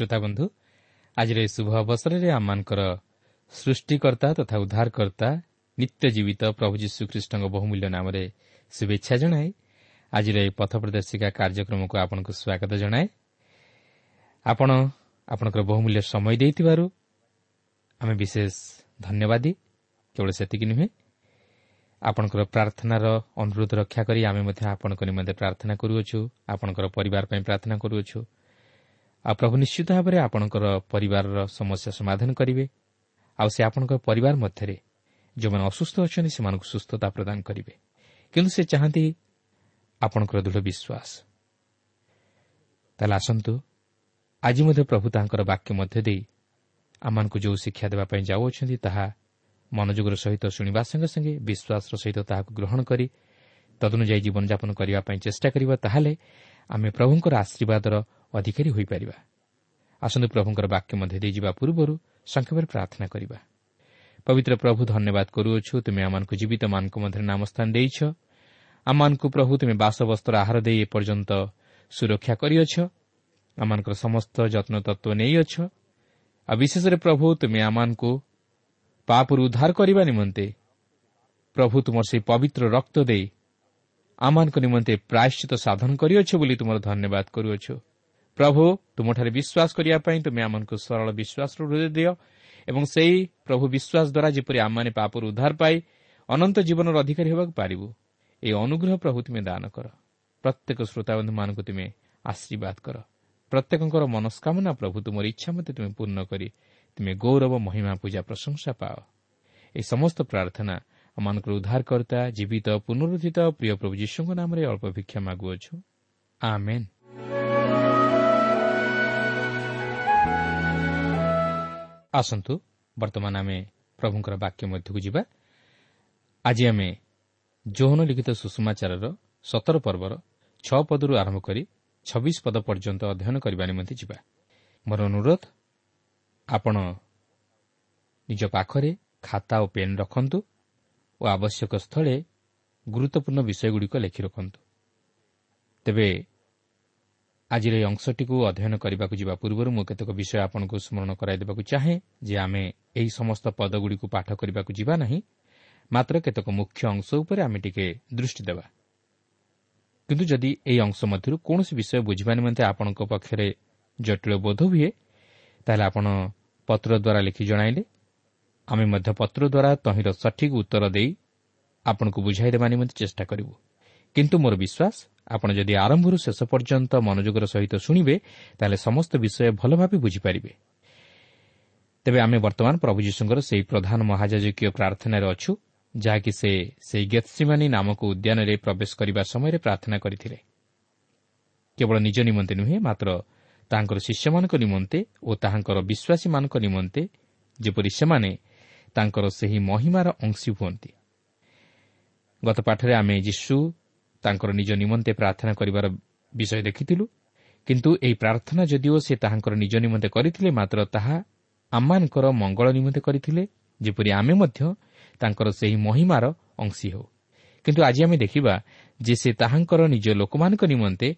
ପ୍ରିୟ ଶ୍ରୋତା ବନ୍ଧୁ ଆଜିର ଏହି ଶୁଭ ଅବସରରେ ଆମମାନଙ୍କର ସୃଷ୍ଟିକର୍ତ୍ତା ତଥା ଉଦ୍ଧାରକର୍ତ୍ତା ନିତ୍ୟ ଜୀବିତ ପ୍ରଭୁ ଯୀଶୁଖ୍ରୀଷ୍ଟଙ୍କ ବହୁମୂଲ୍ୟ ନାମରେ ଶୁଭେଚ୍ଛା ଜଣାଏ ଆଜିର ଏହି ପଥ ପ୍ରଦର୍ଶିକା କାର୍ଯ୍ୟକ୍ରମକୁ ଆପଣଙ୍କୁ ସ୍ୱାଗତ ଜଣାଏ ଆପଣ ଆପଣଙ୍କର ବହୁମୂଲ୍ୟ ସମୟ ଦେଇଥିବାରୁ ଆମେ ବିଶେଷ ଧନ୍ୟବାଦୀ କେବଳ ସେତିକି ନୁହେଁ ଆପଣଙ୍କର ପ୍ରାର୍ଥନାର ଅନୁରୋଧ ରକ୍ଷା କରି ଆମେ ମଧ୍ୟ ଆପଣଙ୍କ ନିମନ୍ତେ ପ୍ରାର୍ଥନା କରୁଅଛୁ ଆପଣଙ୍କର ପରିବାର ପାଇଁ ପ୍ରାର୍ଥନା କରୁଅଛୁ ଆଉ ପ୍ରଭୁ ନିଶ୍ଚିତ ଭାବରେ ଆପଣଙ୍କର ପରିବାରର ସମସ୍ୟା ସମାଧାନ କରିବେ। ଆଉ ସେ ଆପଣଙ୍କ ପରିବାର ମଧ୍ୟରେ ଯେଉଁମାନେ ଅସୁସ୍ଥ ଅଛନ୍ତି ସେମାନଙ୍କୁ ସୁସ୍ଥତା ପ୍ରଦାନ କରିବେ। କିନ୍ତୁ ସେ ଚାହାନ୍ତି ଆପଣଙ୍କର ଦୃଢ଼ ବିଶ୍ୱାସ। ତାହେଲେ ଆସନ୍ତୁ ଆଜି ମଧ୍ୟ ପ୍ରଭୁ ତାଙ୍କର ବାକ୍ୟ ମଧ୍ୟ ଦେଇ ଆମମାନଙ୍କୁ ଯେଉଁ ଶିକ୍ଷା ଦେବା ପାଇଁ ଯାଉଅଛନ୍ତି ତାହା ମନୋଯୋଗର ସହିତ ଶୁଣିବା ସଙ୍ଗେ ସଙ୍ଗେ ବିଶ୍ୱାସର ସହିତ ତାହାକୁ ଗ୍ରହଣ କରି ତଦନୁଯାୟୀ ଜୀବନଯାପନ କରିବା ପାଇଁ ଚେଷ୍ଟା କରିବା ତାହେଲେ ଆମେ ପ୍ରଭୁଙ୍କର ଆଶୀର୍ବାଦର ଅଧିକାରୀ ହୋଇପାରିବା। ଆସନ୍ତୁ ପ୍ରଭୁଙ୍କର ବାକ୍ୟ ମଧ୍ୟ ଦେଇଯିବା ପୂର୍ବରୁ ସଂକ୍ଷେପରେ ପ୍ରାର୍ଥନା କରିବା। ପବିତ୍ର ପ୍ରଭୁ ଧନ୍ୟବାଦ କରୁଅଛୁ ତୁମେ ଆମମାନଙ୍କୁ ଜୀବିତମାନଙ୍କ ମଧ୍ୟରେ ନାମସ୍ଥାନ ଦେଇଛ। ଆମମାନଙ୍କୁ ପ୍ରଭୁ ତୁମେ ବାସବସ୍ତ୍ର ଆହାର ଦେଇ ଏପର୍ଯ୍ୟନ୍ତ ସୁରକ୍ଷା କରିଅଛ। ଆମମାନଙ୍କର ସମସ୍ତ ଯତ୍ନ ତତ୍ତ୍ୱ ନେଇଅଛ। ଆଉ ବିଶେଷରେ ପ୍ରଭୁ ତୁମେ ଆମମାନଙ୍କୁ ପାପରୁ ଉଦ୍ଧାର କରିବା ନିମନ୍ତେ ପ୍ରଭୁ ତୁମର ସେହି ପବିତ୍ର ରକ୍ତ ଦେଇ ଆମମାନଙ୍କ ନିମନ୍ତେ ପ୍ରାୟଶ୍ଚିତ ସାଧନ କରିଅଛ ବୋଲି ତୁମର ଧନ୍ୟବାଦ କରୁଅଛୁ। ପ୍ରଭୁ ତୁମଠାରେ ବିଶ୍ୱାସ କରିବା ପାଇଁ ତୁମେ ଆମମାନଙ୍କୁ ସରଳ ବିଶ୍ୱାସରୁ ହୃଦୟ ଦିଅ ଏବଂ ସେହି ପ୍ରଭୁ ବିଶ୍ୱାସ ଦ୍ୱାରା ଯେପରି ଆମମାନେ ପାପରୁ ଉଦ୍ଧାର ପାଇ ଅନନ୍ତ ଜୀବନର ଅଧିକାରୀ ହେବାକୁ ପାରିବୁ ଏହି ଅନୁଗ୍ରହ ପ୍ରଭୁ ତୁମେ ଦାନ କର। ପ୍ରତ୍ୟେକ ଶ୍ରୋତାବନ୍ଧୁମାନଙ୍କୁ ତୁମେ ଆଶୀର୍ବାଦ କର। ପ୍ରତ୍ୟେକଙ୍କର ମନସ୍କାମନା ପ୍ରଭୁ ତୁମର ଇଚ୍ଛା ମଧ୍ୟ ତୁମେ ପୂର୍ଣ୍ଣ କରି ତୁମେ ଗୌରବ ମହିମା ପୂଜା ପ୍ରଶଂସା ପାଅ। ଏହି ସମସ୍ତ ପ୍ରାର୍ଥନା ଆମମାନଙ୍କର ଉଦ୍ଧାରକର୍ତ୍ତା ଜୀବିତ ପୁନରୁଦ୍ଧିତ ପ୍ରିୟ ପ୍ରଭୁ ଯୀଶୁଙ୍କ ନାମରେ ଅଳ୍ପ ଭିକ୍ଷା ମାଗୁଅଛୁ। ଆସନ୍ତୁ। ବର୍ତ୍ତମାନ ଆମେ ପ୍ରଭୁଙ୍କର ବାକ୍ୟ ମଧ୍ୟକୁ ଯିବା। ଆଜି ଆମେ ଯୌନ ଲିଖିତ ସୁଷମାଚାରର ସତର ପର୍ବର ଛଅ ପଦରୁ ଆରମ୍ଭ କରି ଛବିଶ ପଦ ପର୍ଯ୍ୟନ୍ତ ଅଧ୍ୟୟନ କରିବା ନିମନ୍ତେ ଯିବା। ମୋର ଅନୁରୋଧ ଆପଣ ନିଜ ପାଖରେ ଖାତା ଓ ପେନ୍ ରଖନ୍ତୁ ଓ ଆବଶ୍ୟକ ସ୍ଥଳେ ଗୁରୁତ୍ୱପୂର୍ଣ୍ଣ ବିଷୟଗୁଡ଼ିକ ଲେଖି ରଖନ୍ତୁ। ତେବେ ଆଜିର ଏହି ଅଂଶଟିକୁ ଅଧ୍ୟୟନ କରିବାକୁ ଯିବା ପୂର୍ବରୁ ମୁଁ କେତେକ ବିଷୟ ଆପଣଙ୍କୁ ସ୍ମରଣ କରାଇଦେବାକୁ ଚାହେଁ ଯେ ଆମେ ଏହି ସମସ୍ତ ପଦଗୁଡ଼ିକୁ ପାଠ କରିବାକୁ ଯିବା ନାହିଁ। ମାତ୍ର କେତେକ ମୁଖ୍ୟ ଅଂଶ ଉପରେ ଆମେ ଟିକେ ଦୃଷ୍ଟି ଦେବା। କିନ୍ତୁ ଯଦି ଏହି ଅଂଶ ମଧ୍ୟରୁ କୌଣସି ବିଷୟ ବୁଝିବା ନିମନ୍ତେ ଆପଣଙ୍କ ପକ୍ଷରେ ଜଟିଳ ବୋଧ ହୁଏ ତାହେଲେ ଆପଣ ପତ୍ର ଦ୍ୱାରା ଲେଖି ଜଣାଇଲେ। ଆମେ ମଧ୍ୟ ପତ୍ର ଦ୍ୱାରା ତହିଁର ସଠିକ୍ ଉତ୍ତର ଦେଇ ଆପଣଙ୍କୁ ବୁଝାଇ ଦେବା ନିମନ୍ତେ ଚେଷ୍ଟା କରିବୁ। କିନ୍ତୁ ମୋର ବିଶ୍ୱାସ ଆପଣ ଯଦି ଆରମ୍ଭରୁ ଶେଷ ପର୍ଯ୍ୟନ୍ତ ମନୋଯୋଗର ସହିତ ଶୁଣିବେ ତାହେଲେ ସମସ୍ତ ବିଷୟ ଭଲ ଭାବେ ବୁଝିପାରିବେ। ତେବେ ଆମେ ବର୍ତ୍ତମାନ ପ୍ରଭୁ ଯୀଶୁଙ୍କର ସେହି ପ୍ରଧାନ ମହାଯାଜକୀୟ ପ୍ରାର୍ଥନାରେ ଅଛୁ ଯାହାକି ସେ ସେହି ଗେତ୍ସିମାନି ନାମକ ଉଦ୍ୟାନରେ ପ୍ରବେଶ କରିବା ସମୟରେ ପ୍ରାର୍ଥନା କରିଥିଲେ। କେବଳ ନିଜ ନିମନ୍ତେ ନୁହେଁ ମାତ୍ର ତାହାଙ୍କର ଶିଷ୍ୟମାନଙ୍କ ନିମନ୍ତେ ଓ ତାହାଙ୍କର ବିଶ୍ୱାସୀମାନଙ୍କ ନିମନ୍ତେ ଯେପରି ସେମାନେ ତାଙ୍କର ସେହି ମହିମାର ଅଂଶୀ ହୁଅନ୍ତି ଗତ ପାଠରେ ଆମେ ଯୀଶୁ ତାଙ୍କର ନିଜ ନିମନ୍ତେ ପ୍ରାର୍ଥନା କରିବାର ବିଷୟ ଦେଖିଥିଲୁ। କିନ୍ତୁ ଏହି ପ୍ରାର୍ଥନା ଯଦିଓ ସେ ତାହାଙ୍କର ନିଜ ନିମନ୍ତେ କରିଥିଲେ ମାତ୍ର ତାହା ଆମମାନଙ୍କର ମଙ୍ଗଳ ନିମନ୍ତେ କରିଥିଲେ ଯେପରି ଆମେ ମଧ୍ୟ ତାଙ୍କର ସେହି ମହିମାର ଅଂଶୀ ହେଉ। କିନ୍ତୁ ଆଜି ଆମେ ଦେଖିବା ଯେ ସେ ତାହାଙ୍କର ନିଜ ଲୋକମାନଙ୍କ ନିମନ୍ତେ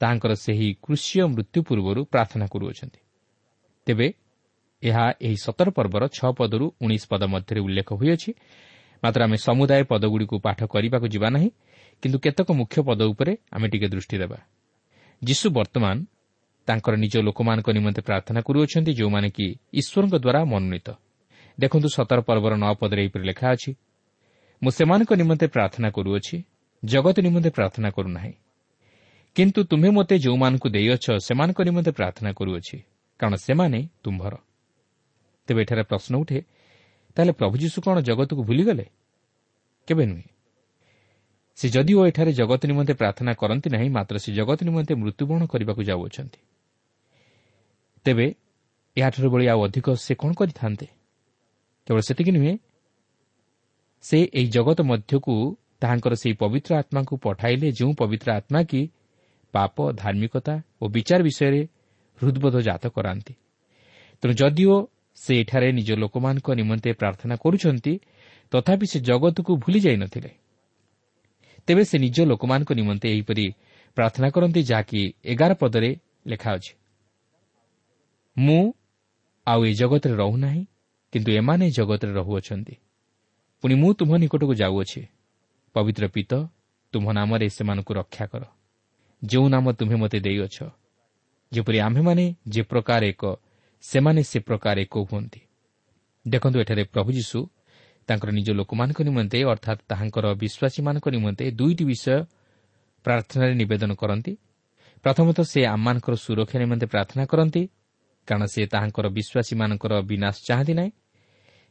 ତାହାଙ୍କର ସେହି କୃଷିୟ ମୃତ୍ୟୁ ପୂର୍ବରୁ ପ୍ରାର୍ଥନା କରୁଅଛନ୍ତି। ତେବେ ଏହା ଏହି ସତର ପର୍ବର ଛଅ ପଦରୁ ଉଣେଇଶ ପଦ ମଧ୍ୟରେ ଉଲ୍ଲେଖ ହୋଇଅଛି। ମାତ୍ର ଆମେ ସମୁଦାୟ ପଦଗୁଡ଼ିକୁ ପାଠ କରିବାକୁ ଯିବା ନାହିଁ। କିନ୍ତୁ କେତେକ ମୁଖ୍ୟ ପଦ ଉପରେ ଆମେ ଟିକେ ଦୃଷ୍ଟି ଦେବା। ଯୀଶୁ ବର୍ତ୍ତମାନ ତାଙ୍କର ନିଜ ଲୋକମାନଙ୍କ ନିମନ୍ତେ ପ୍ରାର୍ଥନା କରୁଅଛନ୍ତି ଯେଉଁମାନେ କି ଈଶ୍ୱରଙ୍କ ଦ୍ୱାରା ମନୋନୀତ। ଦେଖନ୍ତୁ ସତର ପର୍ବର ନଅ ପଦରେ ଏହିପରି ଲେଖା ଅଛି ମୁଁ ସେମାନଙ୍କ ନିମନ୍ତେ ପ୍ରାର୍ଥନା କରୁଅଛି ଜଗତ ନିମନ୍ତେ ପ୍ରାର୍ଥନା କରୁନାହିଁ। କିନ୍ତୁ ତୁମେ ମୋତେ ଯେଉଁମାନଙ୍କୁ ଦେଇଅଛ ସେମାନଙ୍କ ନିମନ୍ତେ ପ୍ରାର୍ଥନା କରୁଅଛି କାରଣ ସେମାନେ ତୁମ୍ଭର। ତେବେ ଏଠାରେ ପ୍ରଶ୍ନ ଉଠେ ତାହେଲେ ପ୍ରଭୁ ଯୀଶୁ କ'ଣ ଜଗତକୁ ଭୁଲିଗଲେ? କେବେ ନୁହେଁ। ସେ ଯଦିଓ ଏଠାରେ ଜଗତ ନିମନ୍ତେ ପ୍ରାର୍ଥନା କରନ୍ତି ନାହିଁ ମାତ୍ର ସେ ଜଗତ ନିମନ୍ତେ ମୃତ୍ୟୁବରଣ କରିବାକୁ ଯାଉଅଛନ୍ତି। ତେବେ ଏହାଠାରୁ ଭଳି ଆଉ ଅଧିକ ସେ କ'ଣ କରିଥାନ୍ତେ? କେବଳ ସେତିକି ନୁହେଁ ସେ ଏହି ଜଗତ ମଧ୍ୟକୁ ତାହାଙ୍କର ସେହି ପବିତ୍ର ଆତ୍ମାକୁ ପଠାଇଲେ ଯେଉଁ ପବିତ୍ର ଆତ୍ମା କି ପାପ ଧାର୍ମିକତା ଓ ବିଚାର ବିଷୟରେ ହୃଦବୋଧ ଜାତ କରାନ୍ତି। ତେଣୁ ଯଦିଓ ସେ ଏଠାରେ ନିଜ ଲୋକମାନଙ୍କ ନିମନ୍ତେ ପ୍ରାର୍ଥନା କରୁଛନ୍ତି ତଥାପି ସେ ଜଗତକୁ ଭୁଲି ଯାଇନଥିଲେ। ତେବେ ସେ ନିଜ ଲୋକମାନଙ୍କ ନିମନ୍ତେ ଏହିପରି ପ୍ରାର୍ଥନା କରନ୍ତି ଯାହାକି ଏଗାର ପଦରେ ଲେଖା ଅଛି। ମୁଁ ଆଉ ଏ ଜଗତରେ ରହୁନାହିଁ କିନ୍ତୁ ଏମାନେ ଜଗତରେ ରହୁଅଛନ୍ତି। ପୁଣି ମୁଁ ତୁମ୍ଭ ନିକଟକୁ ଯାଉଅଛି। ପବିତ୍ର ପିତ ତୁମ୍ଭ ନାମରେ ସେମାନଙ୍କୁ ରକ୍ଷା କର। ଯେଉଁ ନାମ ତୁମ୍ଭେ ମୋତେ ଦେଇଅଛ ଯେପରି ଆମ୍ଭେମାନେ ଯେ ପ୍ରକାର ଏକ ସେମାନେ ସେ ପ୍ରକାର ଏକ ହୁଅନ୍ତି। ଦେଖନ୍ତୁ ଏଠାରେ ପ୍ରଭୁ ଯୀଶୁ ତାଙ୍କର ନିଜ ଲୋକମାନଙ୍କ ନିମନ୍ତେ ଅର୍ଥାତ୍ ତାହାଙ୍କର ବିଶ୍ୱାସୀମାନଙ୍କ ନିମନ୍ତେ ଦୁଇଟି ବିଷୟ ପ୍ରାର୍ଥନାରେ ନିବେଦନ କରନ୍ତି। ପ୍ରଥମତଃ ସେ ଆମମାନଙ୍କର ସୁରକ୍ଷା ନିମନ୍ତେ ପ୍ରାର୍ଥନା କରନ୍ତି କାରଣ ସେ ତାହାଙ୍କର ବିଶ୍ୱାସୀମାନଙ୍କର ବିନାଶ ଚାହାନ୍ତି ନାହିଁ।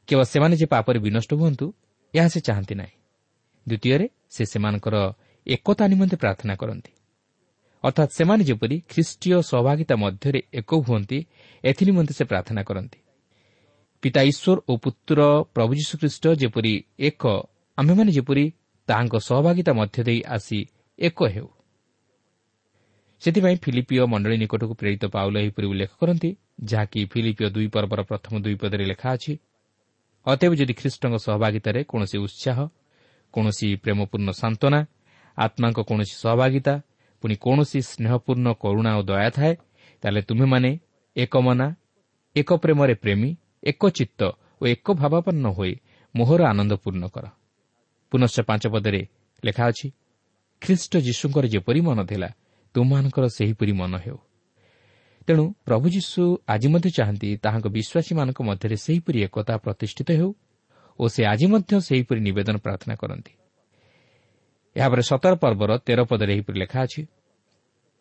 କେବଳ ସେମାନେ ଯେ ପାପରେ ବିନଷ୍ଟ ହୁଅନ୍ତୁ ଏହା ସେ ଚାହାନ୍ତି ନାହିଁ। ଦ୍ୱିତୀୟରେ ସେ ସେମାନଙ୍କର ଏକତା ନିମନ୍ତେ ପ୍ରାର୍ଥନା କରନ୍ତି। ଅର୍ଥାତ୍ ସେମାନେ ଯେପରି ଖ୍ରୀଷ୍ଟୀୟ ସହଭାଗିତା ମଧ୍ୟରେ ଏକ ହୁଅନ୍ତି ଏଥିନିମନ୍ତେ ସେ ପ୍ରାର୍ଥନା କରନ୍ତି। ପିତା ଈଶ୍ୱର ଓ ପୁତ୍ର ପ୍ରଭୁ ଯୀଶୁଖ୍ରୀଷ୍ଟ ଯେପରି ଏକ ଆମ୍ଭେମାନେ ଯେପରି ତାହାଙ୍କ ସହଭାଗିତା ମଧ୍ୟ ଦେଇ ଆସି ଏକ ହେଉ। ସେଥିପାଇଁ ଫିଲିପିଓ ମଣ୍ଡଳୀ ନିକଟକୁ ପ୍ରେରିତ ପାଉଲ ଏହିପରି ଉଲ୍ଲେଖ କରନ୍ତି ଯାହାକି ଫିଲିପିଓ ଦୁଇ ପର୍ବର ପ୍ରଥମ ଦୁଇ ପଦରେ ଲେଖା ଅଛି ଅତେବ ଯଦି ଖ୍ରୀଷ୍ଟଙ୍କ ସହଭାଗିତାରେ କୌଣସି ଉତ୍ସାହ କୌଣସି ପ୍ରେମପୂର୍ଣ୍ଣ ସାନ୍ତ୍ୱନା ଆତ୍ମାଙ୍କ କୌଣସି ସହଭାଗିତା ପୁଣି କୌଣସି ସ୍ନେହପୂର୍ଣ୍ଣ କରୁଣା ଓ ଦୟା ଥାଏ ତାହେଲେ ତୁମେମାନେ ଏକ ମନା ଏକ ପ୍ରେମରେ ପ୍ରେମୀ ଏକ ଚିତ୍ତ ଓ ଏକ ଭାବାପନ୍ନ ହୋଇ ମୋହର ଆନନ୍ଦ ପୂର୍ଣ୍ଣ କର। ପୁନଶ୍ଚ ପାଞ୍ଚ ପଦରେ ଲେଖା ଅଛି ଖ୍ରୀଷ୍ଟ ଯୀଶୁଙ୍କର ଯେପରି ମନ ଥିଲା ତୁମମାନଙ୍କର ସେହିପରି ମନ ହେଉ। ତେଣୁ ପ୍ରଭୁ ଯୀଶୁ ଆଜି ମଧ୍ୟ ଚାହାନ୍ତି ତାହାଙ୍କ ବିଶ୍ୱାସୀମାନଙ୍କ ମଧ୍ୟରେ ସେହିପରି ଏକତା ପ୍ରତିଷ୍ଠିତ ହେଉ ଓ ସେ ଆଜି ମଧ୍ୟ ସେହିପରି ନିବେଦନ ପ୍ରାର୍ଥନା କରନ୍ତି। ଏହାପରେ ସତର ପର୍ବର ତେର ପଦରେ ଏହିପରି ଲେଖା ଅଛି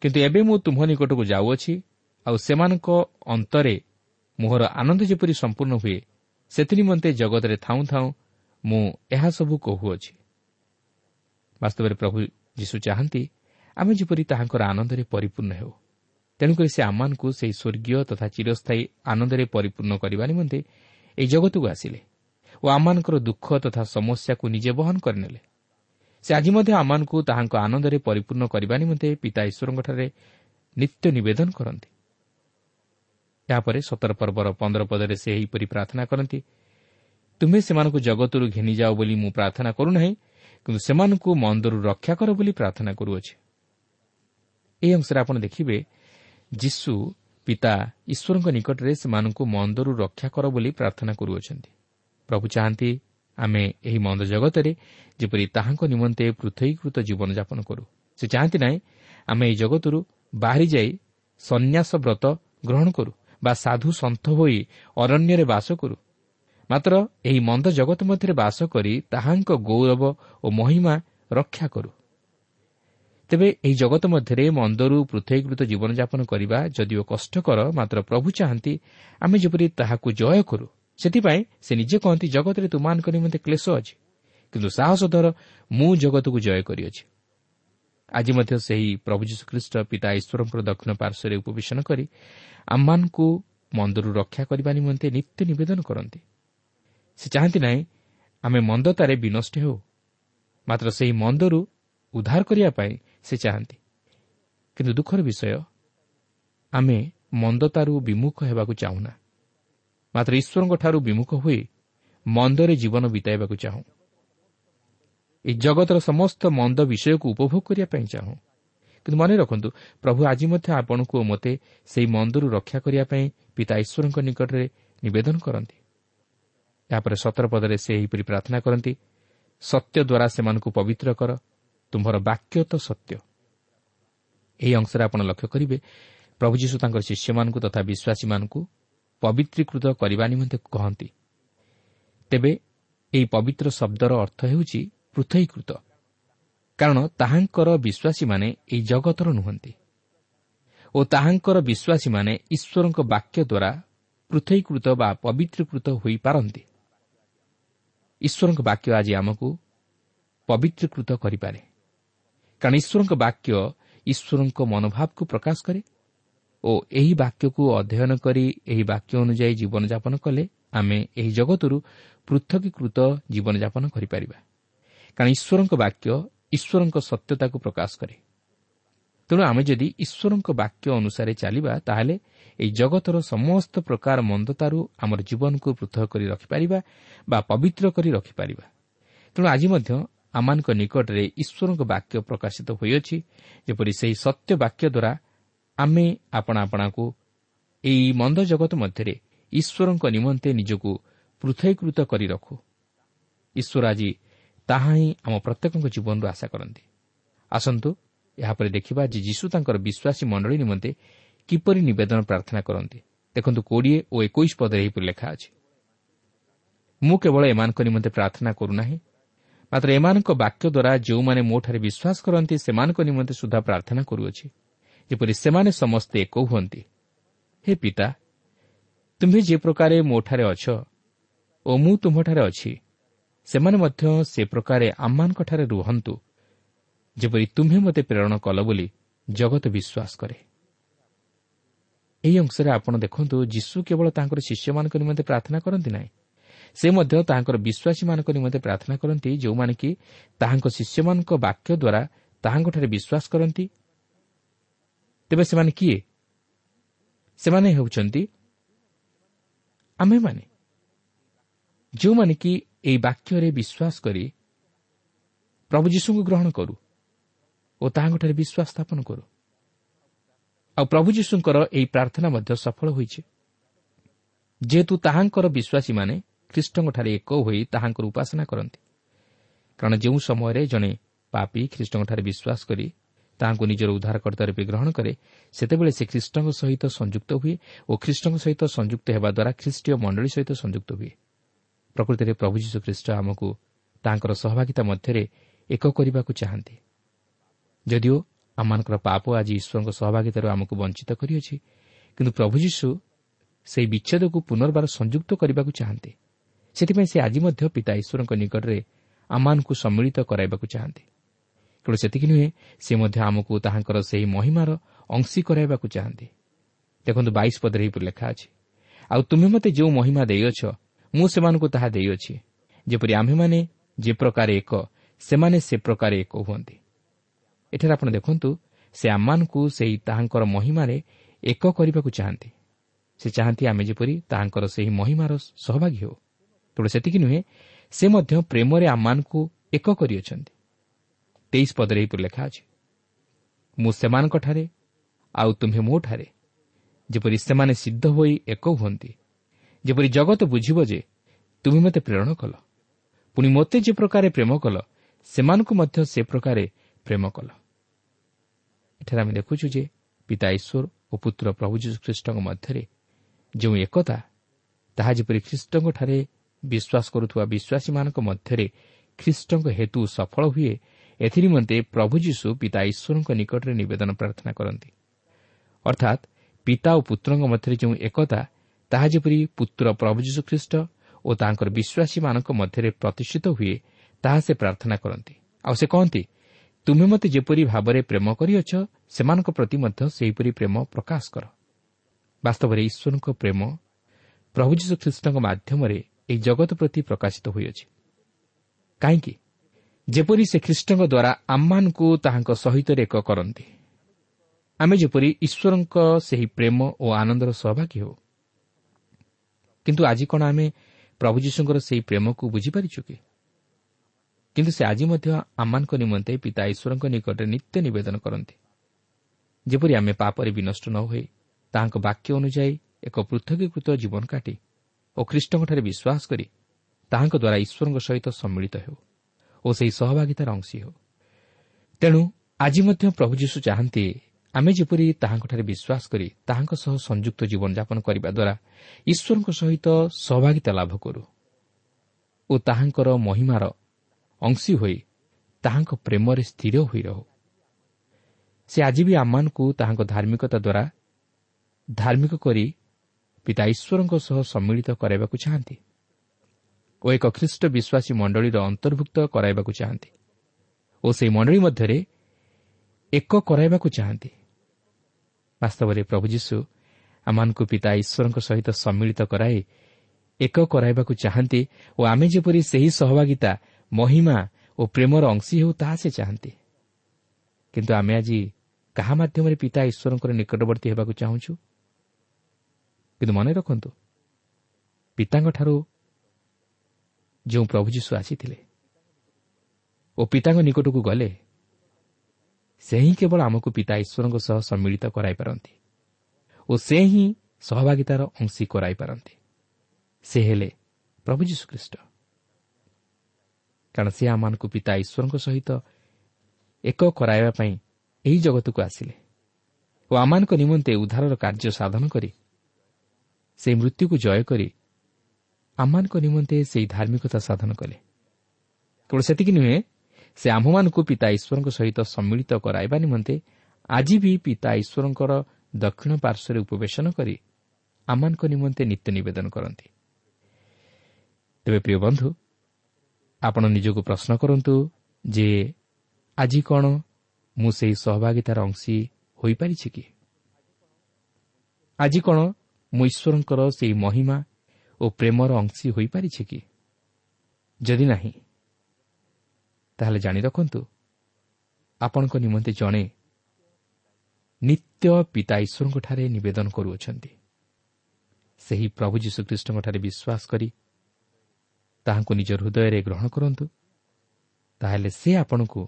କିନ୍ତୁ ଏବେ ମୁଁ ତୁମ୍ଭ ନିକଟକୁ ଯାଉଅଛି ଆଉ ସେମାନଙ୍କ ଅନ୍ତରେ ମୋହର ଆନନ୍ଦ ଯେପରି ସମ୍ପୂର୍ଣ୍ଣ ହୁଏ ସେଥିନିମନ୍ତେ ଜଗତରେ ଥାଉଁ ଥାଉଁ ମୁଁ ଏହାସବୁ କହୁଅଛି। ବାସ୍ତବରେ ପ୍ରଭୁ ଯୀଶୁ ଚାହାନ୍ତି ଆମେ ଯେପରି ତାହାଙ୍କର ଆନନ୍ଦରେ ପରିପୂର୍ଣ୍ଣ ହେଉ। ତେଣୁକରି ସେ ଆମମାନଙ୍କୁ ସେହି ସ୍ୱର୍ଗୀୟ ତଥା ଚିରସ୍ଥାୟୀ ଆନନ୍ଦରେ ପରିପୂର୍ଣ୍ଣ କରିବା ନିମନ୍ତେ ଏହି ଜଗତକୁ ଆସିଲେ ଓ ଆମମାନଙ୍କର ଦୁଃଖ ତଥା ସମସ୍ୟାକୁ ନିଜେ ବହନ କରିନେଲେ। ସେ ଆଜି ମଧ୍ୟ ଆମମାନଙ୍କୁ ତାହାଙ୍କ ଆନନ୍ଦରେ ପରିପୂର୍ଣ୍ଣ କରିବା ନିମନ୍ତେ ପିତା ଈଶ୍ୱରଙ୍କଠାରେ ନିତ୍ୟ ନିବେଦନ କରନ୍ତି। ଏହାପରେ ସତର ପର୍ବର ପନ୍ଦର ପଦରେ ସେ ଏହିପରି ପ୍ରାର୍ଥନା କରନ୍ତି ତୁମେ ସେମାନଙ୍କୁ ଜଗତରୁ ଘେନିଯାଅ ବୋଲି ମୁଁ ପ୍ରାର୍ଥନା କରୁନାହିଁ କିନ୍ତୁ ସେମାନଙ୍କୁ ମନ୍ଦରୁ ରକ୍ଷା କର ବୋଲି ପ୍ରାର୍ଥନା କରୁଅଛି। ଏହି ଅଂଶରେ ଆପଣ ଦେଖିବେ ଯୀଶୁ ପିତା ଈଶ୍ୱରଙ୍କ ନିକଟରେ ସେମାନଙ୍କୁ ମନ୍ଦରୁ ରକ୍ଷା କର ବୋଲି ପ୍ରାର୍ଥନା କରୁଅଛନ୍ତି। ପ୍ରଭୁ ଚାହାନ୍ତି ଆମେ ଏହି ମନ୍ଦ ଜଗତରେ ଯେପରି ତାହାଙ୍କ ନିମନ୍ତେ ପୃଥକୀକୃତ ଜୀବନଯାପନ କରୁ। ସେ ଚାହାନ୍ତି ନାହିଁ ଆମେ ଏହି ଜଗତରୁ ବାହାରି ଯାଇ ସନ୍ନ୍ୟାସ ବ୍ରତ ଗ୍ରହଣ କରୁ। ବା ସାଧୁ ସନ୍ଥ ହୋଇ ଅରଣ୍ୟରେ ବାସ କରୁ। ମାତ୍ର ଏହି ମନ୍ଦ ଜଗତ ମଧ୍ୟରେ ବାସ କରି ତାହାଙ୍କ ଗୌରବ ଓ ମହିମା ରକ୍ଷା କରୁ। ତେବେ ଏହି ଜଗତ ମଧ୍ୟରେ ମନ୍ଦରୁ ପୃଥକୀକୃତ ଜୀବନଯାପନ କରିବା ଯଦିଓ କଷ୍ଟକର ମାତ୍ର ପ୍ରଭୁ ଚାହାନ୍ତି ଆମେ ଯେପରି ତାହାକୁ ଜୟ କରୁ। ସେଥିପାଇଁ ସେ ନିଜେ କହନ୍ତି ଜଗତରେ ତୁମାନଙ୍କ ନିମନ୍ତେ କ୍ଲେଶ ଅଛି କିନ୍ତୁ ସାହସ ଧର ମୁଁ ଜଗତକୁ ଜୟ କରିଅଛି। ଆଜି ମଧ୍ୟ ସେହି ପ୍ରଭୁ ଯୀଶୁଖ୍ରୀଷ୍ଟ ପିତା ଈଶ୍ୱରଙ୍କର ଦକ୍ଷିଣ ପାର୍ଶ୍ୱରେ ଉପବେଶନ କରି ଆମମାନଙ୍କୁ ମନ୍ଦରୁ ରକ୍ଷା କରିବା ନିମନ୍ତେ ନିତ୍ୟ ନିବେଦନ କରନ୍ତି। ସେ ଚାହାନ୍ତି ନାହିଁ ଆମେ ମନ୍ଦତାରେ ବିନଷ୍ଟ ହେଉ। ମାତ୍ର ସେହି ମନ୍ଦରୁ ଉଦ୍ଧାର କରିବା ପାଇଁ ସେ ଚାହାନ୍ତି। କିନ୍ତୁ ଦୁଃଖର ବିଷୟ ଆମେ ମନ୍ଦତାରୁ ବିମୁଖ ହେବାକୁ ଚାହୁଁନା। ମାତ୍ର ଈଶ୍ୱରଙ୍କଠାରୁ ବିମୁଖ ହୋଇ ମନ୍ଦରେ ଜୀବନ ବିତାଇବାକୁ ଚାହୁଁ। ଏହି ଜଗତର ସମସ୍ତ ମନ୍ଦ ବିଷୟକୁ ଉପଭୋଗ କରିବା ପାଇଁ ଚାହୁଁ। କିନ୍ତୁ ମନେ ରଖନ୍ତୁ ପ୍ରଭୁ ଆଜି ମଧ୍ୟ ଆପଣଙ୍କୁ ଓ ମୋତେ ସେହି ମନ୍ଦରୁ ରକ୍ଷା କରିବା ପାଇଁ ପିତା ଈଶ୍ୱରଙ୍କ ନିକଟରେ ନିବେଦନ କରନ୍ତି। ଏହାପରେ ସତର ପଦରେ ସେ ଏହିପରି ପ୍ରାର୍ଥନା କରନ୍ତି ସତ୍ୟ ଦ୍ୱାରା ସେମାନଙ୍କୁ ପବିତ୍ର କର ତୁମ୍ଭର ବାକ୍ୟ ତ ସତ୍ୟ। ଏହି ଅଂଶରେ ଆପଣ ଲକ୍ଷ୍ୟ କରିବେ ପ୍ରଭୁ ଯୀଶୁ ତାଙ୍କର ଶିଷ୍ୟମାନଙ୍କୁ ତଥା ବିଶ୍ୱାସୀମାନଙ୍କୁ ପବିତ୍ରୀକୃତ କରିବା ନିମନ୍ତେ କହନ୍ତି। ତେବେ ଏହି ପବିତ୍ର ଶବ୍ଦର ଅର୍ଥ ହେଉଛି ପୃଥକୀକୃତ କାରଣ ତାହାଙ୍କର ବିଶ୍ୱାସୀମାନେ ଏହି ଜଗତର ନୁହନ୍ତି। ଓ ତାହାଙ୍କର ବିଶ୍ୱାସୀମାନେ ଈଶ୍ୱରଙ୍କ ବାକ୍ୟ ଦ୍ୱାରା ପୃଥକୀକୃତ ବା ପବିତ୍ରୀକୃତ ହୋଇପାରନ୍ତି। ଈଶ୍ୱରଙ୍କ ବାକ୍ୟ ଆଜି ଆମକୁ ପବିତ୍ରୀକୃତ କରିପାରେ। କାରଣ ଈଶ୍ୱରଙ୍କ ବାକ୍ୟ ଈଶ୍ୱରଙ୍କ ମନୋଭାବକୁ ପ୍ରକାଶ କରେ ଓ ଏହି ବାକ୍ୟକୁ ଅଧ୍ୟୟନ କରି ଏହି ବାକ୍ୟ ଅନୁଯାୟୀ ଜୀବନଯାପନ କଲେ ଆମେ ଏହି ଜଗତରୁ ପୃଥକୀକୃତ ଜୀବନଯାପନ କରିପାରିବା। କାରଣ ଈଶ୍ୱରଙ୍କ ବାକ୍ୟ ଈଶ୍ୱରଙ୍କ ସତ୍ୟତାକୁ ପ୍ରକାଶ କରେ। ତେଣୁ ଆମେ ଯଦି ଈଶ୍ୱରଙ୍କ ବାକ୍ୟ ଅନୁସାରେ ଚାଲିବା ତାହେଲେ ଏହି ଜଗତର ସମସ୍ତ ପ୍ରକାର ମନ୍ଦତାରୁ ଆମର ଜୀବନକୁ ପୃଥକ କରି ରଖିପାରିବା ବା ପବିତ୍ର କରି ରଖିପାରିବା। ତେଣୁ ଆଜି ମଧ୍ୟ ଆମମାନଙ୍କ ନିକଟରେ ଈଶ୍ୱରଙ୍କ ବାକ୍ୟ ପ୍ରକାଶିତ ହୋଇଅଛି ଯେପରି ସେହି ସତ୍ୟ ବାକ୍ୟ ଦ୍ୱାରା ଆମେ ଆପଣା ଆପଣାକୁ ଏହି ମନ୍ଦ ଜଗତ ମଧ୍ୟରେ ଈଶ୍ୱରଙ୍କ ନିମନ୍ତେ ନିଜକୁ ପୃଥକୀକୃତ କରି ରଖୁ। ଈଶ୍ୱର ଆଜି ତାହା ହିଁ ଆମ ପ୍ରତ୍ୟେକଙ୍କ ଜୀବନରୁ ଆଶା କରନ୍ତି। ଆସନ୍ତୁ ଏହାପରେ ଦେଖିବା ଯେ ଯୀଶୁ ତାଙ୍କର ବିଶ୍ୱାସୀ ମଣ୍ଡଳୀ ନିମନ୍ତେ କିପରି ନିବେଦନ ପ୍ରାର୍ଥନା କରନ୍ତି। ଦେଖନ୍ତୁ କୋଡ଼ିଏ ଓ ଏକୋଇଶ ପଦରେ ଏହିପରି ଲେଖା ଅଛି। ମୁଁ କେବଳ ଏମାନଙ୍କ ନିମନ୍ତେ ପ୍ରାର୍ଥନା କରୁନାହିଁ ମାତ୍ର ଏମାନଙ୍କ ବାକ୍ୟ ଦ୍ୱାରା ଯେଉଁମାନେ ମୋଠାରେ ବିଶ୍ୱାସ କରନ୍ତି ସେମାନଙ୍କ ନିମନ୍ତେ ସୁଦ୍ଧା ପ୍ରାର୍ଥନା କରୁଅଛି। ଯେପରି ସେମାନେ ସମସ୍ତେ ଏକ ହୁଅନ୍ତି। ହେ ପିତା ତୁମ୍ଭେ ଯେ ପ୍ରକାରେ ମୋଠାରେ ଅଛ ଓ ମୁଁ ତୁମ୍ଭଠାରେ ଅଛି ସେମାନେ ମଧ୍ୟ ସେ ପ୍ରକାରେ ଆମମାନଙ୍କଠାରେ ରୁହନ୍ତୁ ଯେପରି ତୁମ୍ଭେ ମୋତେ ପ୍ରେରଣ କଲ ବୋଲି ଜଗତ ବିଶ୍ୱାସ କରେ। ଏହି ଅଂଶରେ ଆପଣ ଦେଖନ୍ତୁ ଯୀଶୁ କେବଳ ତାଙ୍କର ଶିଷ୍ୟମାନଙ୍କ ନିମନ୍ତେ ପ୍ରାର୍ଥନା କରନ୍ତି ନାହିଁ। ସେ ମଧ୍ୟ ତାହାଙ୍କର ବିଶ୍ୱାସୀମାନଙ୍କ ନିମନ୍ତେ ପ୍ରାର୍ଥନା କରନ୍ତି ଯେଉଁମାନେ କି ତାହାଙ୍କ ଶିଷ୍ୟମାନଙ୍କ ବାକ୍ୟ ଦ୍ୱାରା ତାହାଙ୍କଠାରେ ବିଶ୍ୱାସ କରନ୍ତି। ତେବେ ସେମାନେ କିଏ? ସେମାନେ ହେଉଛନ୍ତି ଆମେମାନେ। ଯେଉଁମାନେ କି ଏହି ବାକ୍ୟରେ ବିଶ୍ୱାସ କରି ପ୍ରଭୁ ଯୀଶୁଙ୍କୁ ଗ୍ରହଣ କରୁ ଓ ତାହାଙ୍କଠାରେ ବିଶ୍ୱାସ ସ୍ଥାପନ କରୁ। ଆଉ ପ୍ରଭୁ ଯୀଶୁଙ୍କର ଏହି ପ୍ରାର୍ଥନା ମଧ୍ୟ ସଫଳ ହୋଇଛି। ଯେହେତୁ ତାହାଙ୍କର ବିଶ୍ୱାସୀମାନେ ଖ୍ରୀଷ୍ଟଙ୍କଠାରେ ଏକ ହୋଇ ତାହାଙ୍କର ଉପାସନା କରନ୍ତି। କାରଣ ଯେଉଁ ସମୟରେ ଜଣେ ପାପି ଖ୍ରୀଷ୍ଟଙ୍କଠାରେ ବିଶ୍ୱାସ କରି ତାହାଙ୍କୁ ନିଜର ଉଦ୍ଧାରକର୍ତ୍ତା ରୂପେ ଗ୍ରହଣ କରେ ସେତେବେଳେ ସେ ଖ୍ରୀଷ୍ଟଙ୍କ ସହିତ ସଂଯୁକ୍ତ ହୁଏ ଓ ଖ୍ରୀଷ୍ଟଙ୍କ ସହିତ ସଂଯୁକ୍ତ ହେବା ଦ୍ୱାରା ଖ୍ରୀଷ୍ଟୀୟ ମଣ୍ଡଳୀ ସହିତ ସଂଯୁକ୍ତ ହୁଏ। ପ୍ରକୃତିରେ ପ୍ରଭୁ ଯୀଶୁ ଖ୍ରୀଷ୍ଟ ଆମକୁ ତାଙ୍କର ସହଭାଗିତା ମଧ୍ୟରେ ଏକ କରିବାକୁ ଚାହାନ୍ତି। ଯଦିଓ ଆମମାନଙ୍କର ପାପ ଆଜି ଈଶ୍ୱରଙ୍କ ସହଭାଗିତାରୁ ଆମକୁ ବଞ୍ଚିତ କରିଅଛି କିନ୍ତୁ ପ୍ରଭୁ ଯୀଶୁ ସେହି ବିଚ୍ଛେଦକୁ ପୁନର୍ବାର ସଂଯୁକ୍ତ କରିବାକୁ ଚାହାନ୍ତି। ସେଥିପାଇଁ ସେ ଆଜି ମଧ୍ୟ ପିତା ଈଶ୍ୱରଙ୍କ ନିକଟରେ ଆମମାନଙ୍କୁ ସମ୍ମିଳିତ କରାଇବାକୁ ଚାହାନ୍ତି। କେବଳ ସେତିକି ନୁହେଁ ସେ ମଧ୍ୟ ଆମକୁ ତାହାଙ୍କର ସେହି ମହିମାର ଅଂଶୀ କରାଇବାକୁ ଚାହାନ୍ତି। ଦେଖନ୍ତୁ ବାଇଶ ପଦରେ ଏହିପରି ଲେଖା ଅଛି ଆଉ ତୁମେ ମୋତେ ଯେଉଁ ମହିମା ଦେଇଅଛ ମୁଁ ସେମାନଙ୍କୁ ତାହା ଦେଇଅଛି। ଯେପରି ଆମ୍ଭେମାନେ ଯେ ପ୍ରକାର ଏକ ସେମାନେ ସେ ପ୍ରକାର ଏକ ହୁଅନ୍ତି। ଏଠାରେ ଆପଣ ଦେଖନ୍ତୁ ସେ ଆମମାନଙ୍କୁ ସେହି ତାହାଙ୍କର ମହିମାରେ ଏକ କରିବାକୁ ଚାହାନ୍ତି। ସେ ଚାହାନ୍ତି ଆମେ ଯେପରି ତାହାଙ୍କର ସେହି ମହିମାର ସହଭାଗୀ ହେଉ। ତେଣୁ ସେତିକି ନୁହେଁ ସେ ମଧ୍ୟ ପ୍ରେମରେ ଆମମାନଙ୍କୁ ଏକ କରିଅଛନ୍ତି। ତେଇଶ ପଦରେ ଏହିପରି ଲେଖା ଅଛି ମୁଁ ସେମାନଙ୍କଠାରେ ଆଉ ତୁମ୍ଭେ ମୋଠାରେ ଯେପରି ସେମାନେ ସିଦ୍ଧ ହୋଇ ଏକ ହୁଅନ୍ତି ଯେପରି ଜଗତ ବୁଝିବ ଯେ ତୁମେ ମୋତେ ପ୍ରେରଣ କଲ। ପୁଣି ମୋତେ ଯେ ପ୍ରକାରେ ପ୍ରେମ କଲ ସେମାନଙ୍କୁ ମଧ୍ୟ ସେ ପ୍ରକାରେ ପ୍ରେମ କଲ। ଏଠାରେ ଆମେ ଦେଖୁଛୁ ଯେ ପିତା ଈଶ୍ୱର ଓ ପୁତ୍ର ପ୍ରଭୁ ଯୀଶୁଖ୍ରୀଷ୍ଟଙ୍କ ମଧ୍ୟରେ ଯେଉଁ ଏକତା ତାହା ଯେପରି ଖ୍ରୀଷ୍ଟଙ୍କଠାରେ ବିଶ୍ୱାସ କରୁଥିବା ବିଶ୍ୱାସୀମାନଙ୍କ ମଧ୍ୟରେ ଖ୍ରୀଷ୍ଟଙ୍କ ହେତୁ ସଫଳ ହୁଏ ଏଥିନିମନ୍ତେ ପ୍ରଭୁ ଯୀଶୁ ପିତା ଈଶ୍ୱରଙ୍କ ନିକଟରେ ନିବେଦନ ପ୍ରାର୍ଥନା କରନ୍ତି। ଅର୍ଥାତ୍ ପିତା ଓ ପୁତ୍ରଙ୍କ ମଧ୍ୟରେ ଯେଉଁ ଏକତା ତାହା ଯେପରି ପୁତ୍ର ପ୍ରଭୁ ଯୀଶୁ ଖ୍ରୀଷ୍ଟ ଓ ତାଙ୍କର ବିଶ୍ୱାସୀମାନଙ୍କ ମଧ୍ୟରେ ପ୍ରତିଷ୍ଠିତ ହୁଏ ତାହା ସେ ପ୍ରାର୍ଥନା କରନ୍ତି। ଆଉ ସେ କହନ୍ତି ତୁମେ ମୋତେ ଯେପରି ଭାବରେ ପ୍ରେମ କରିଅଛ ସେମାନଙ୍କ ପ୍ରତି ମଧ୍ୟ ସେହିପରି ପ୍ରେମ ପ୍ରକାଶ କର। ବାସ୍ତବରେ ଈଶ୍ୱରଙ୍କ ପ୍ରେମ ପ୍ରଭୁ ଯୀଶୁ ଖ୍ରୀଷ୍ଟଙ୍କ ମାଧ୍ୟମରେ ଏହି ଜଗତ ପ୍ରତି ପ୍ରକାଶିତ ହୋଇଅଛି। କାହିଁକି? ଯେପରି ସେ ଖ୍ରୀଷ୍ଟଙ୍କ ଦ୍ୱାରା ଆମମାନଙ୍କୁ ତାହାଙ୍କ ସହିତ ଏକ କରନ୍ତି। ଆମେ ଯେପରି ଈଶ୍ୱରଙ୍କ ସେହି ପ୍ରେମ ଓ ଆନନ୍ଦର ସହଭାଗୀ ହେଉ କିନ୍ତୁ ଆଜି କ'ଣ ଆମେ ପ୍ରଭୁ ଯୀଶୁଙ୍କର ସେହି ପ୍ରେମକୁ ବୁଝିପାରିଛୁ କି? କିନ୍ତୁ ସେ ଆଜି ମଧ୍ୟ ଆମମାନଙ୍କ ନିମନ୍ତେ ପିତା ଈଶ୍ୱରଙ୍କ ନିକଟରେ ନିତ୍ୟ ନିବେଦନ କରନ୍ତି। ଯେପରି ଆମେ ପାପରେ ବିନଷ୍ଟ ନ ହୋଇ ତାହାଙ୍କ ବାକ୍ୟ ଅନୁଯାୟୀ ଏକ ପୃଥକୀକୃତ ଜୀବନ କାଟି ଓ ଖ୍ରୀଷ୍ଟଙ୍କଠାରେ ବିଶ୍ୱାସ କରି ତାହାଙ୍କ ଦ୍ୱାରା ଈଶ୍ୱରଙ୍କ ସହିତ ସମ୍ମିଳିତ ହେଉ ଓ ସେହି ସହଭାଗିତାର ଅଂଶୀ ହେଉ। ତେଣୁ ଆଜି ମଧ୍ୟ ପ୍ରଭୁ ଯୀଶୁ ଚାହାନ୍ତି ଆମେ ଯେପରି ତାହାଙ୍କଠାରେ ବିଶ୍ୱାସ କରି ତାହାଙ୍କ ସହ ସଂଯୁକ୍ତ ଜୀବନଯାପନ କରିବା ଦ୍ୱାରା ଈଶ୍ୱରଙ୍କ ସହିତ ସହଭାଗିତା ଲାଭ କରୁ ଓ ତାହାଙ୍କର ମହିମାର ଅଂଶୀ ହୋଇ ତାହାଙ୍କ ପ୍ରେମରେ ସ୍ଥିର ହୋଇ ରହୁ। ସେ ଆଜି ବି ଆମମାନଙ୍କୁ ତାହାଙ୍କ ଧାର୍ମିକତା ଦ୍ୱାରା ଧାର୍ମିକ କରି ପିତା ଈଶ୍ୱରଙ୍କ ସହ ସମ୍ମିଳିତ କରାଇବାକୁ ଚାହାନ୍ତି ଓ ଏକ ଖ୍ରୀଷ୍ଟ ବିଶ୍ୱାସୀ ମଣ୍ଡଳୀର ଅନ୍ତର୍ଭୁକ୍ତ କରାଇବାକୁ ଚାହାନ୍ତି ଓ ସେହି ମଣ୍ଡଳୀ ମଧ୍ୟରେ ଏକ କରାଇବାକୁ ଚାହାନ୍ତି। ବାସ୍ତବରେ ପ୍ରଭୁ ଯୀଶୁ ଆମମାନଙ୍କୁ ପିତା ଈଶ୍ୱରଙ୍କ ସହିତ ସମ୍ମିଳିତ କରାଇ ଏକ କରାଇବାକୁ ଚାହାନ୍ତି ଓ ଆମେ ଯେପରି ସେହି ସହଭାଗିତା ମହିମା ଓ ପ୍ରେମର ଅଂଶୀ ହେଉ ତାହା ସେ ଚାହାନ୍ତି। କିନ୍ତୁ ଆମେ ଆଜି କାହା ମାଧ୍ୟମରେ ପିତା ଈଶ୍ୱରଙ୍କର ନିକଟବର୍ତ୍ତୀ ହେବାକୁ ଚାହୁଁଛୁ? କିନ୍ତୁ ମନେ ରଖନ୍ତୁ ପିତାଙ୍କଠାରୁ ଯେଉଁ ପ୍ରଭୁ ଯୀଶୁ ଆସିଥିଲେ ଓ ପିତାଙ୍କ ନିକଟକୁ ଗଲେ ସେ ହିଁ କେବଳ ଆମକୁ ପିତା ଈଶ୍ୱରଙ୍କ ସହ ସମ୍ମିଳିତ କରାଇପାରନ୍ତି ଓ ସେ ହିଁ ସହଭାଗିତାର ଅଂଶୀ କରାଇପାରନ୍ତି। ସେ ହେଲେ ପ୍ରଭୁ ଯୀଶୁଖ୍ରୀଷ୍ଟ। କାରଣ ସେ ଆମମାନଙ୍କୁ ପିତା ଈଶ୍ୱରଙ୍କ ସହିତ ଏକ କରାଇବା ପାଇଁ ଏହି ଜଗତକୁ ଆସିଲେ ଓ ଆମମାନଙ୍କ ନିମନ୍ତେ ଉଦ୍ଧାରର କାର୍ଯ୍ୟ ସାଧନ କରି ସେହି ମୃତ୍ୟୁକୁ ଜୟ କରି ଆମମାନଙ୍କ ନିମନ୍ତେ ସେହି ଧାର୍ମିକତା ସାଧନ କଲେ। କେବଳ ସେତିକି ନୁହେଁ ସେ ଆମ୍ଭମାନଙ୍କୁ ପିତା ଈଶ୍ୱରଙ୍କ ସହିତ ସମ୍ମିଳିତ କରାଇବା ନିମନ୍ତେ ଆଜି ବି ପିତା ଈଶ୍ୱରଙ୍କର ଦକ୍ଷିଣ ପାର୍ଶ୍ୱରେ ଉପବେଶନ କରି ଆମମାନଙ୍କ ନିମନ୍ତେ ନିତ୍ୟ ନିବେଦନ କରନ୍ତି। ତେବେ ପ୍ରିୟ ବନ୍ଧୁ ଆପଣ ନିଜକୁ ପ୍ରଶ୍ନ କରନ୍ତୁ ଯେ ଆଜି କ'ଣ ମୁଁ ସେହି ସହଭାଗିତାର ଅଂଶୀ ହୋଇପାରିଛି କି? ଆଜି କ'ଣ ମୁଁ ଈଶ୍ୱରଙ୍କର ସେହି ମହିମା ଓ ପ୍ରେମର ଅଂଶୀ ହୋଇପାରିଛି କି? ଯଦି ନାହିଁ ତାହେଲେ ଜାଣି ରଖନ୍ତୁ। ଆପଣଙ୍କ ନିମନ୍ତେ ଜଣେ ନିତ୍ୟ ପିତା ଈଶ୍ୱରଙ୍କଠାରେ ନିବେଦନ କରୁଅଛନ୍ତି। ସେହି ପ୍ରଭୁ ଯୀଶୁଖ୍ରୀଷ୍ଟଙ୍କଠାରେ ବିଶ୍ୱାସ କରି ତାହାଙ୍କୁ ନିଜ ହୃଦୟରେ ଗ୍ରହଣ କରନ୍ତୁ। ତାହେଲେ ସେ ଆପଣଙ୍କୁ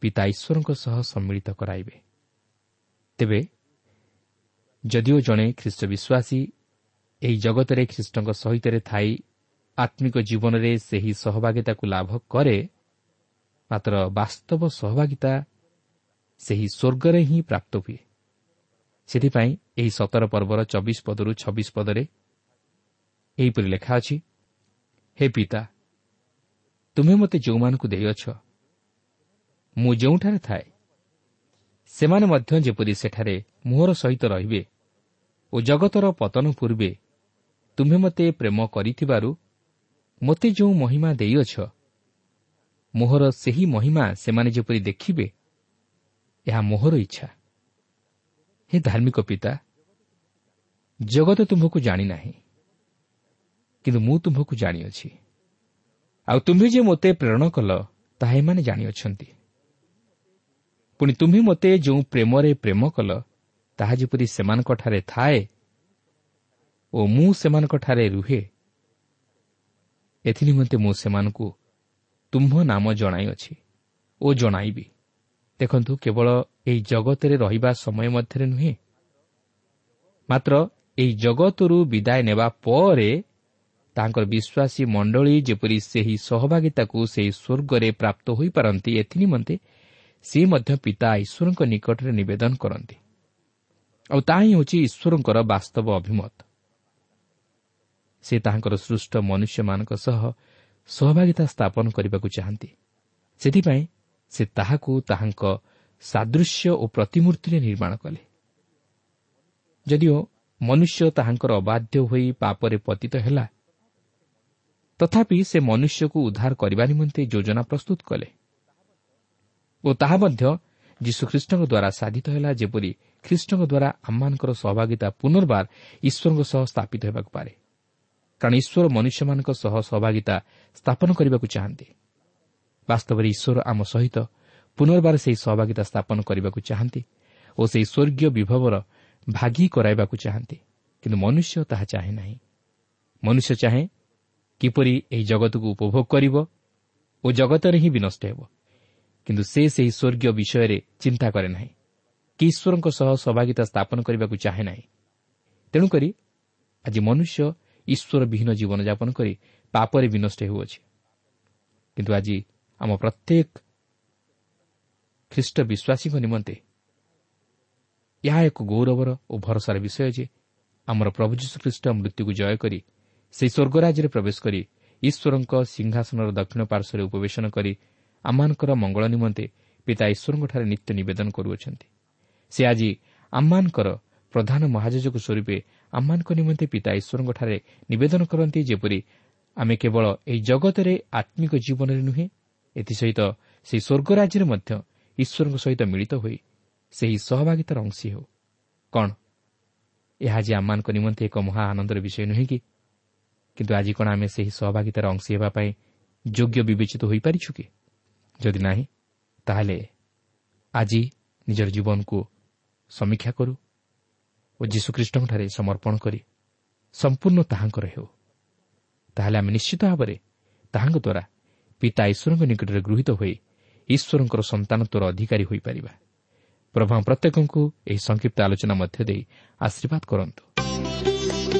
ପିତା ଈଶ୍ୱରଙ୍କ ସହ ସମ୍ମିଳିତ କରାଇବେ। ତେବେ ଯଦିଓ ଜଣେ ଖ୍ରୀଷ୍ଟ ବିଶ୍ୱାସୀ ଏହି ଜଗତରେ ଖ୍ରୀଷ୍ଟଙ୍କ ସହିତ ଥାଇ ଆତ୍ମିକ ଜୀବନରେ ସେହି ସହଭାଗିତାକୁ ଲାଭ କରେ ମାତ୍ର ବାସ୍ତବ ସହଭାଗିତା ସେହି ସ୍ୱର୍ଗରେ ହିଁ ପ୍ରାପ୍ତ ହୁଏ। ସେଥିପାଇଁ ଏହି ସତର ପର୍ବର ଚବିଶ ପଦରୁ ଛବିଶ ପଦରେ ଏହିପରି ଲେଖା ଅଛି ହେ ପିତା ତୁମେ ମୋତେ ଯେଉଁମାନଙ୍କୁ ଦେଇଅଛ ମୁଁ ଯେଉଁଠାରେ ଥାଏ ସେମାନେ ମଧ୍ୟ ଯେପରି ସେଠାରେ ମୁହଁର ସହିତ ରହିବେ ଓ ଜଗତର ପତନ ପୂର୍ବେ ତୁମେ ମୋତେ ପ୍ରେମ କରିଥିବାରୁ ମୋତେ ଯେଉଁ ମହିମା ଦେଇଅଛ ମୋହର ସେହି ମହିମା ସେମାନେ ଯେପରି ଦେଖିବେ ଏହା ମୋହର ଇଚ୍ଛା। ହେ ଧାର୍ମିକ ପିତା ଜଗତ ତୁମ୍ଭକୁ ଜାଣିନାହିଁ କିନ୍ତୁ ମୁଁ ତୁମ୍ଭକୁ ଜାଣିଅଛି। ଆଉ ତୁମ୍ଭେ ଯେ ମୋତେ ପ୍ରେରଣ କଲ ତାହା ଏମାନେ ଜାଣିଅଛନ୍ତି। ପୁଣି ତୁମ୍ଭେ ମୋତେ ଯେଉଁ ପ୍ରେମରେ ପ୍ରେମ କଲ ତାହା ଯେପରି ସେମାନଙ୍କଠାରେ ଥାଏ ଓ ମୁଁ ସେମାନଙ୍କଠାରେ ରୁହେ ଏଥିନିମନ୍ତେ ମୁଁ ସେମାନଙ୍କୁ ତୁମ୍ଭ ନାମ ଜଣାଇଅଛି ଓ ଜଣାଇବି। ଦେଖନ୍ତୁ କେବଳ ଏହି ଜଗତରେ ରହିବା ସମୟ ମଧ୍ୟରେ ନୁହେଁ ମାତ୍ର ଏହି ଜଗତରୁ ବିଦାୟ ନେବା ପରେ ତାଙ୍କର ବିଶ୍ୱାସୀ ମଣ୍ଡଳୀ ଯେପରି ସେହି ସହଭାଗିତାକୁ ସେହି ସ୍ୱର୍ଗରେ ପ୍ରାପ୍ତ ହୋଇପାରନ୍ତି ଏଥିନିମନ୍ତେ ସେ ମଧ୍ୟ ପିତା ଈଶ୍ୱରଙ୍କ ନିକଟରେ ନିବେଦନ କରନ୍ତି। ଆଉ ତାହା ହିଁ ହେଉଛି ଈଶ୍ୱରଙ୍କର ବାସ୍ତବ ଅଭିମତ। ସେ ତାହାଙ୍କର ସୃଷ୍ଟ ମନୁଷ୍ୟମାନଙ୍କ ସହ ସହଭାଗିତା ସ୍ଥାପନ କରିବାକୁ ଚାହାନ୍ତି। ସେଥିପାଇଁ ସେ ତାହାକୁ ତାହାଙ୍କ ସାଦୃଶ୍ୟ ଓ ପ୍ରତିମୂର୍ତ୍ତିରେ ନିର୍ମାଣ କଲେ। ଯଦିଓ ମନୁଷ୍ୟ ତାହାଙ୍କର ଅବାଧ୍ୟ ହୋଇ ପାପରେ ପତିତ ହେଲା ତଥାପି ସେ ମନୁଷ୍ୟକୁ ଉଦ୍ଧାର କରିବା ନିମନ୍ତେ ଯୋଜନା ପ୍ରସ୍ତୁତ କଲେ ଓ ତାହା ମଧ୍ୟ ଯୀଶୁଖ୍ରୀଷ୍ଟଙ୍କ ଦ୍ୱାରା ସାଧିତ ହେଲା ଯେପରି ଖ୍ରୀଷ୍ଟଙ୍କ ଦ୍ୱାରା ଆମମାନଙ୍କର ସହଭାଗିତା ପୁନର୍ବାର ଈଶ୍ୱରଙ୍କ ସହ ସ୍ଥାପିତ ହେବାକୁ ପାରେ। କାରଣ ଈଶ୍ୱର ମନୁଷ୍ୟମାନଙ୍କ ସହ ସହଭାଗିତା ସ୍ଥାପନ କରିବାକୁ ଚାହାନ୍ତି। ବାସ୍ତବରେ ଈଶ୍ୱର ଆମ ସହିତ ପୁନର୍ବାର ସେହି ସହଭାଗିତା ସ୍ଥାପନ କରିବାକୁ ଚାହାନ୍ତି ଓ ସେହି ସ୍ୱର୍ଗୀୟ ବିଭବର ଭାଗି କରାଇବାକୁ ଚାହାନ୍ତି। କିନ୍ତୁ ମନୁଷ୍ୟ ତାହା ଚାହେଁ ନାହିଁ। ମନୁଷ୍ୟ ଚାହେଁ କିପରି ଏହି ଜଗତକୁ ଉପଭୋଗ କରିବ ଓ ଜଗତରେ ହିଁ ବିନଷ୍ଟ ହେବ। କିନ୍ତୁ ସେ ସେହି ସ୍ୱର୍ଗୀୟ ବିଷୟରେ ଚିନ୍ତା କରେ ନାହିଁ। କି ଈଶ୍ୱରଙ୍କ ସହ ସହଭାଗିତା ସ୍ଥାପନ କରିବାକୁ ଚାହେଁ ନାହିଁ। ତେଣୁକରି ଆଜି ମନୁଷ୍ୟ ଈଶ୍ୱର ବିହୀନ ଜୀବନଯାପନ କରି ପାପରେ ବିନଷ୍ଟ ହେଉଅଛି। କିନ୍ତୁ ଆଜି ଆମ ପ୍ରତ୍ୟେକ ଖ୍ରୀଷ୍ଟ ବିଶ୍ୱାସୀଙ୍କ ନିମନ୍ତେ ଏହା ଏକ ଗୌରବର ଓ ଭରସାର ବିଷୟ ଯେ ଆମର ପ୍ରଭୁ ଯୀଶୁଖ୍ରୀଷ୍ଟ ମୃତ୍ୟୁକୁ ଜୟ କରି ସେହି ସ୍ୱର୍ଗରାଜ୍ୟରେ ପ୍ରବେଶ କରି ଈଶ୍ୱରଙ୍କ ସିଂହାସନର ଦକ୍ଷିଣ ପାର୍ଶ୍ୱରେ ଉପବେଶନ କରି ଆମମାନଙ୍କର ମଙ୍ଗଳ ନିମନ୍ତେ ପିତା ଈଶ୍ୱରଙ୍କଠାରେ ନିତ୍ୟ ନିବେଦନ କରୁଅଛନ୍ତି। ସେ ଆଜି ଆମମାନଙ୍କର ପ୍ରଧାନ ମହାଜକ ସ୍ୱରୂପେ ଆମମାନଙ୍କ ନିମନ୍ତେ ପିତା ଈଶ୍ୱରଙ୍କଠାରେ ନିବେଦନ କରନ୍ତି ଯେପରି ଆମେ କେବଳ ଏହି ଜଗତରେ ଆତ୍ମିକ ଜୀବନରେ ନୁହେଁ ଏଥିସହିତ ସେହି ସ୍ୱର୍ଗରାଜ୍ୟରେ ମଧ୍ୟ ଈଶ୍ୱରଙ୍କ ସହିତ ମିଳିତ ହୋଇ ସେହି ସହଭାଗିତାର ଅଂଶୀ ହେଉ କ'ଣ ଏହା ଆଜି ଆମମାନଙ୍କ ନିମନ୍ତେ ଏକ ମହା ଆନନ୍ଦର ବିଷୟ ନୁହେଁ କି କିନ୍ତୁ ଆଜି କ'ଣ ଆମେ ସେହି ସହଭାଗିତାର ଅଂଶୀ ହେବା ପାଇଁ ଯୋଗ୍ୟ ବିବେଚିତ ହୋଇପାରିଛୁ କି ଯଦି ନାହିଁ ତାହେଲେ ଆଜି ନିଜର ଜୀବନକୁ ସମୀକ୍ଷା କରୁ ଓ ଯୀଶୁଖ୍ରୀଷ୍ଟଙ୍କଠାରେ ସମର୍ପଣ କରି ସମ୍ପୂର୍ଣ୍ଣ ତାହାଙ୍କର ହେଉ। ତାହେଲେ ଆମେ ନିଶ୍ଚିତ ଭାବରେ ତାହାଙ୍କ ଦ୍ୱାରା ପିତା ଈଶ୍ୱରଙ୍କ ନିକଟରେ ଗୃହୀତ ହୋଇ ଈଶ୍ୱରଙ୍କର ସନ୍ତାନତ୍ୱର ଅଧିକାରୀ ହୋଇପାରିବା। ପ୍ରଭା ପ୍ରତ୍ୟେକଙ୍କୁ ଏହି ସଂକ୍ଷିପ୍ତ ଆଲୋଚନା ମଧ୍ୟ ଦେଇ ଆଶୀର୍ବାଦ କରନ୍ତୁ।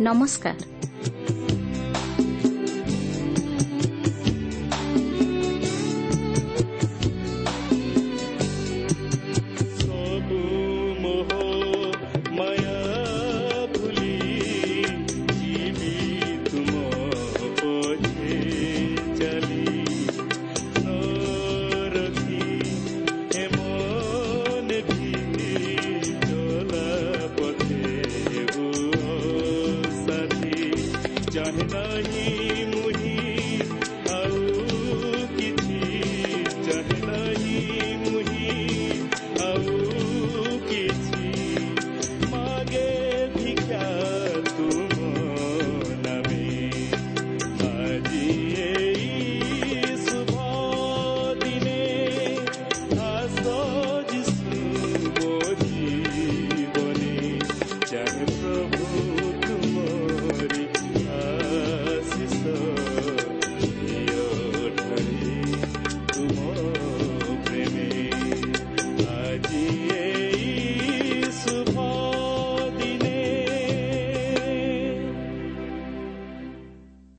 ନମସ୍କାର